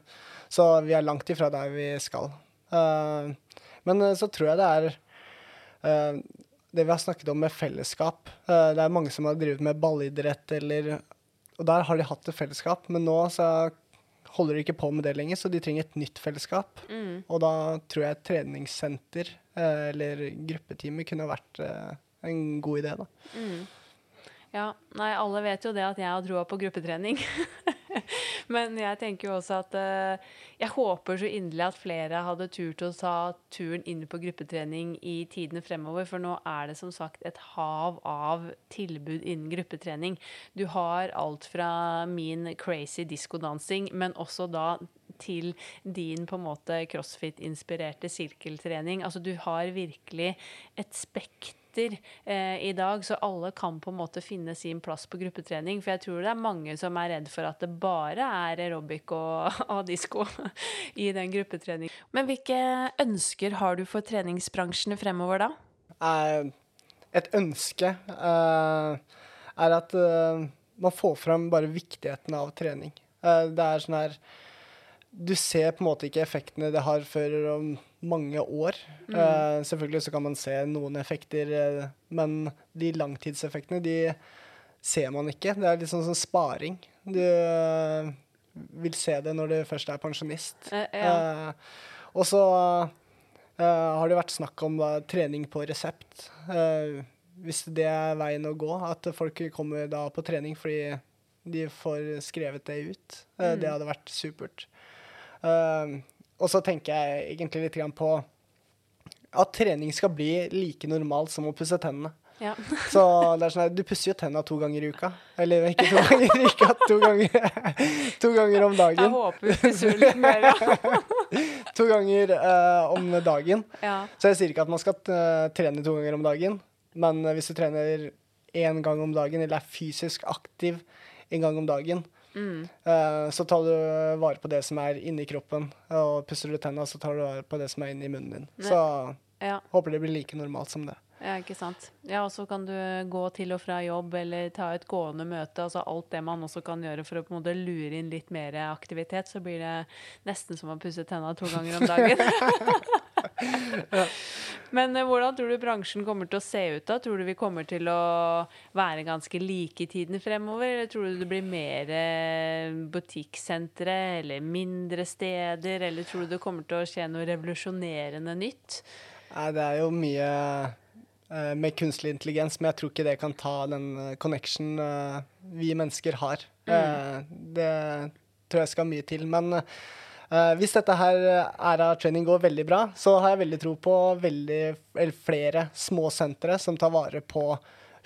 så vi er langt ifra der vi skal. Uh, men så tror jeg det er det vi har snakket om med fellesskap. det er mange som har drevet med ballidrett eller Og der har de hatt et fellesskap, men nå så holder de ikke på med det lenger, så de trenger et nytt fellesskap. Mm. Og da tror jeg et treningssenter eh, eller gruppetime kunne vært eh, en god idé, da. Mm. Ja. Nei, alle vet jo det at jeg har troa på gruppetrening. Men jeg tenker jo også at uh, jeg håper så inderlig at flere hadde turt å ta turen inn på gruppetrening i tidene fremover. For nå er det som sagt et hav av tilbud innen gruppetrening. Du har alt fra min crazy diskodansing, men også da til din på en måte crossfit-inspirerte sirkeltrening. Altså du har virkelig et spekter eh, i dag, så alle kan på en måte finne sin plass på gruppetrening. For jeg tror det er mange som er redd for at det bare er aerobic og, og disko i den gruppetreningen. Men hvilke ønsker har du for treningsbransjene fremover da? Eh, et ønske eh, er at eh, man får fram bare viktigheten av trening. Eh, det er sånn her Du ser på en måte ikke effektene det har før om mange år. Mm. Uh, selvfølgelig så kan man se noen effekter, uh, men de langtidseffektene, de ser man ikke. Det er litt sånn som sparing. Du uh, vil se det når du først er pensjonist. Ja. og så har det vært snakk om trening på resept. hvis det er veien å gå, at folk kommer da på trening fordi de får skrevet det ut. Mm. Det hadde vært supert. Uh, og så tenker jeg egentlig litt på at trening skal bli like normalt som å pusse tennene. Ja. så det er sånn at du pusser jo tenna to ganger i uka. Eller ikke to ganger i uka, to ganger, to ganger om dagen. Jeg håper du pusser litt mer, ja. to ganger uh, om dagen. Ja. Så jeg sier ikke at man skal uh, trene to ganger om dagen, men uh, hvis du trener én gang om dagen, eller er fysisk aktiv en gang om dagen. Mm. Uh, så tar du vare på det som er inni kroppen, og pusser du tenna, så tar du vare på det som er inni munnen din. Ne. Så ja. håper det blir like normalt som det. Ja, ikke sant. Ja, og så kan du gå til og fra jobb eller ta et gående møte. Altså alt det man også kan gjøre for å på en måte lure inn litt mer aktivitet. Så blir det nesten som å pusse tenna to ganger om dagen. ja. Men uh, hvordan tror du bransjen kommer til å se ut da? Tror du vi kommer til å være ganske like i tiden fremover? Eller tror du det blir mer uh, butikksentre eller mindre steder? Eller tror du det kommer til å skje noe revolusjonerende nytt? Nei, det er jo mye uh, med kunstig intelligens, men jeg tror ikke det kan ta den connection vi mennesker har. Mm. det tror jeg skal mye til. Men hvis dette her Æra Training går veldig bra, så har jeg veldig tro på veldig, flere små sentre som tar vare på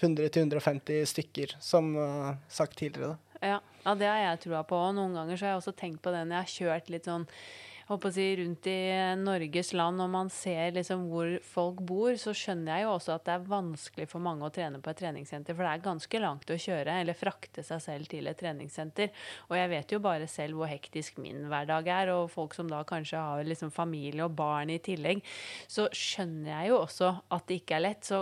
100-150 stykker, som uh, sagt tidligere. Ja, ja, det har jeg trua på. Noen ganger så har jeg også tenkt på det når jeg har kjørt litt sånn håper å si, rundt i Norges land, og man ser liksom hvor folk bor, så skjønner jeg jo også at det er vanskelig for mange å trene på et treningssenter. For det er ganske langt å kjøre, eller frakte seg selv til et treningssenter. Og jeg vet jo bare selv hvor hektisk min hverdag er, og folk som da kanskje har liksom familie og barn i tillegg. Så skjønner jeg jo også at det ikke er lett. Så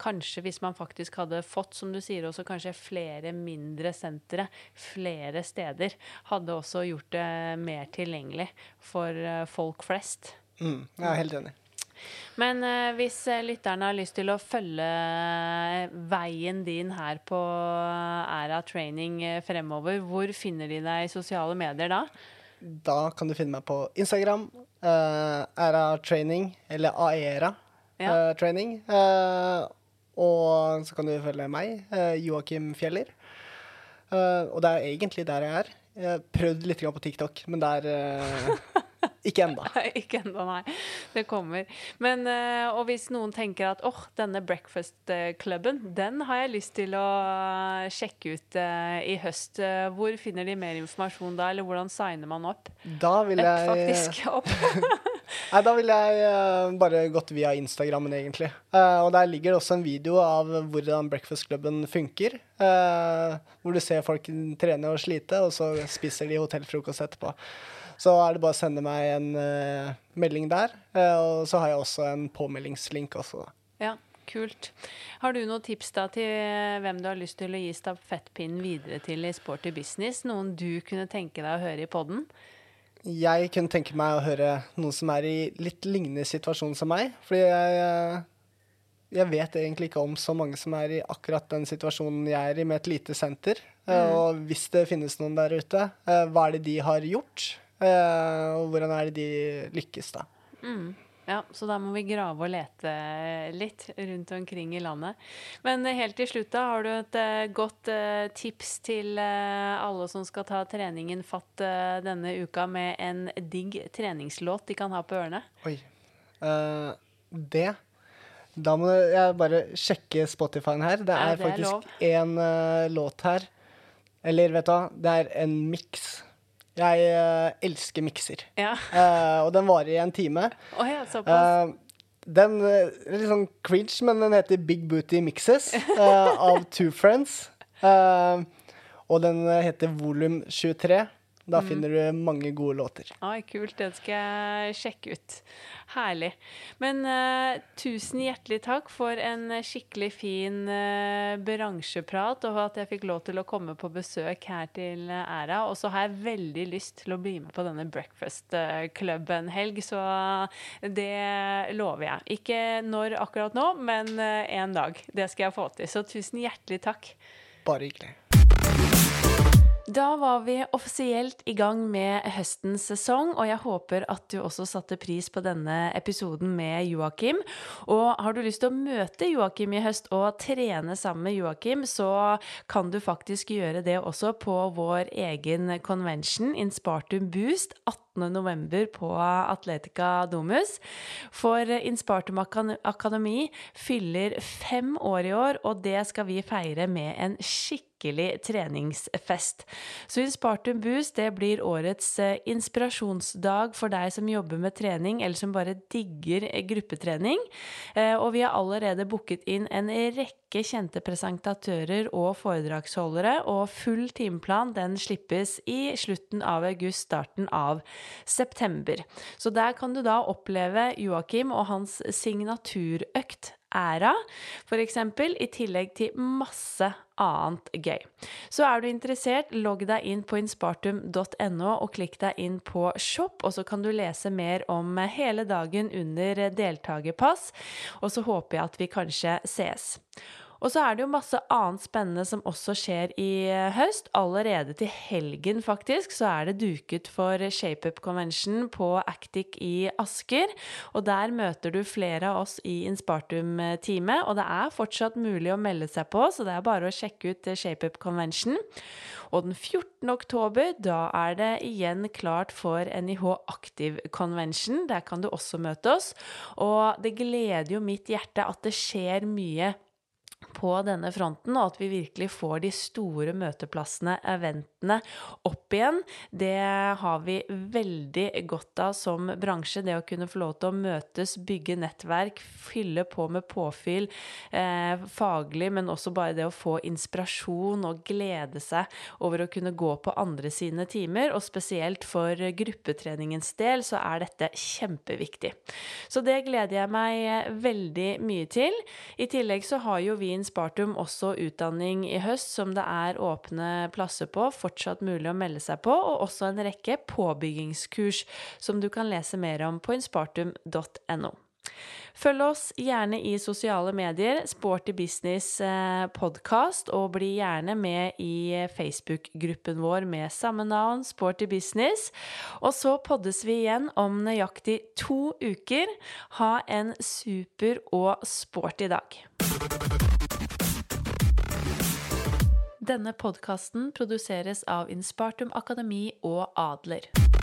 kanskje hvis man faktisk hadde fått, som du sier, også kanskje flere mindre sentre flere steder, hadde også gjort det mer tilgjengelig for eh, folk flest. Mm, jeg er helt enig. Men uh, hvis uh, lytterne har lyst til å følge uh, veien din her på Æra Training fremover, hvor finner de deg i sosiale medier da? Da kan du finne meg på Instagram, Æra Training, eller Aera ja. Training. Og så kan du følge meg, eh, Joakim Fjeller. Uh, og det er egentlig der jeg er. Jeg har prøvd litt på TikTok, men der uh, Ikke ennå. ikke ennå, nei. Det kommer. Men, og hvis noen tenker at åh, oh, denne breakfast-klubben, den har jeg lyst til å sjekke ut i høst. hvor finner de mer informasjon da, eller hvordan signer man opp? Da vil jeg faktisk opp. Nei, da ville jeg uh, bare gått via Instagrammen, egentlig. Uh, og der ligger det også en video av hvordan Breakfast Clubben funker. Uh, hvor du ser folk trene og slite, og så spiser de hotellfrokost etterpå. Så er det bare å sende meg en melding der. og så har jeg også en påmeldingslink også. Ja, kult. Har du noen tips da til hvem du har lyst til å gi stafettpinnen videre til i Sporty Business? Noen du kunne tenke deg å høre i podden? Jeg kunne tenke meg å høre noen som er i litt lignende situasjon som meg. Fordi jeg, eh, jeg, vet egentlig ikke om så mange som er i akkurat den situasjonen jeg er i, med et lite senter. Eh, mm. Og hvis det finnes noen der ute, eh, hva er det de har gjort? Og hvordan er det de lykkes, da? Mm. Ja, så da må vi grave og lete litt rundt omkring i landet. Men helt til slutt, da, har du et uh, godt uh, tips til uh, alle som skal ta treningen fatt denne uka med en digg treningslåt de kan ha på ørene? Oi. det Da må jeg bare sjekke Spotify-en her. Det er, ja, det faktisk en låt her. Eller vet du hva, det er en miks Jeg uh, elsker mikser. Ja. Uh, og den varer i en time. Oh, ja. Eh, den er litt sånn cringe, men den heter Big Booty Mixes av Two Friends. Og den heter Volum 23. Da finner du mange gode låter. Oi, kult. Den skal jeg sjekke ut. Herlig. Men uh, tusen hjertelig takk for en skikkelig fin uh, bransjeprat, og at jeg fikk lov til å komme på besøk her til eh, Æra. Og så har jeg veldig lyst til å bli med på denne Breakfast eh, Club en helg, så det lover jeg. Ikke når akkurat nå, men uh, en dag. Det skal jeg få til. Så tusen hjertelig takk. Bare hyggelig. Da var vi offisielt i gang med høstens sesong, og jeg håper at du også satte pris på denne episoden med Joakim. Og har du lyst til å møte Joakim i høst og trene sammen med Joakim, så kan du faktisk gjøre det også på vår egen convention, Inspartum Boost, 18.11. på Atletica Domus. For Inspartum Akademi fyller fem år i år, og det skal vi feire med en skikkelig treningsfest. Så Inspartum Boost det blir årets eh, inspirasjonsdag for deg som jobber med trening, eller som bare digger eh, gruppetrening. Eh, Og vi har allerede booket inn en rekke kjente presentatører og foredragsholdere, og full timeplan den slippes i slutten av august, starten av september. Så der kan du da oppleve Joakim og hans signaturøkt æra, eksempel, i tillegg til masse annet gøy. Så er du interessert, logg deg inn på inspartum.no og klikk deg inn på shop, og så kan du lese mer om hele dagen under deltakerpass, og så håper jeg at vi kanskje ses. Og så er det jo masse annet spennende som også skjer i eh, høst. Allerede til helgen, faktisk, så er det duket for ShapeUp Convention på Actic i Asker. Og der møter du flere av oss i Inspartum-teamet. Og det er fortsatt mulig å melde seg på, så det er bare å sjekke ut eh, ShapeUp Convention. Og den 14. oktober, da er det igjen klart for NIH Aktiv Convention. Der kan du også møte oss. Og det gleder jo mitt hjerte at det skjer mye på denne fronten, og at vi virkelig får de store møteplassene, eventene, opp igjen. Det har vi veldig godt av som bransje, det å kunne få lov til å møtes, bygge nettverk, fylle på med påfyll eh, faglig, men også bare det å få inspirasjon og glede seg over å kunne gå på andre sine timer, og spesielt for gruppetreningens del så er dette kjempeviktig. Så det gleder jeg meg veldig mye til. I tillegg så har jo vi i Inspartum også utdanning i høst som det er åpne plasser på, fortsatt mulig å melde seg på, og også en rekke påbyggingskurs som du kan lese mer om på inspartum.no. Følg oss gjerne i sosiale medier, Sporty Business eh, podkast, og bli gjerne med i Facebook-gruppen vår med samme navn, Sporty Business. Og så poddes vi igjen om nøyaktig to uker. Ha en super og sporty dag. Denne podkasten produseres av Inspartum Akademi og Adler.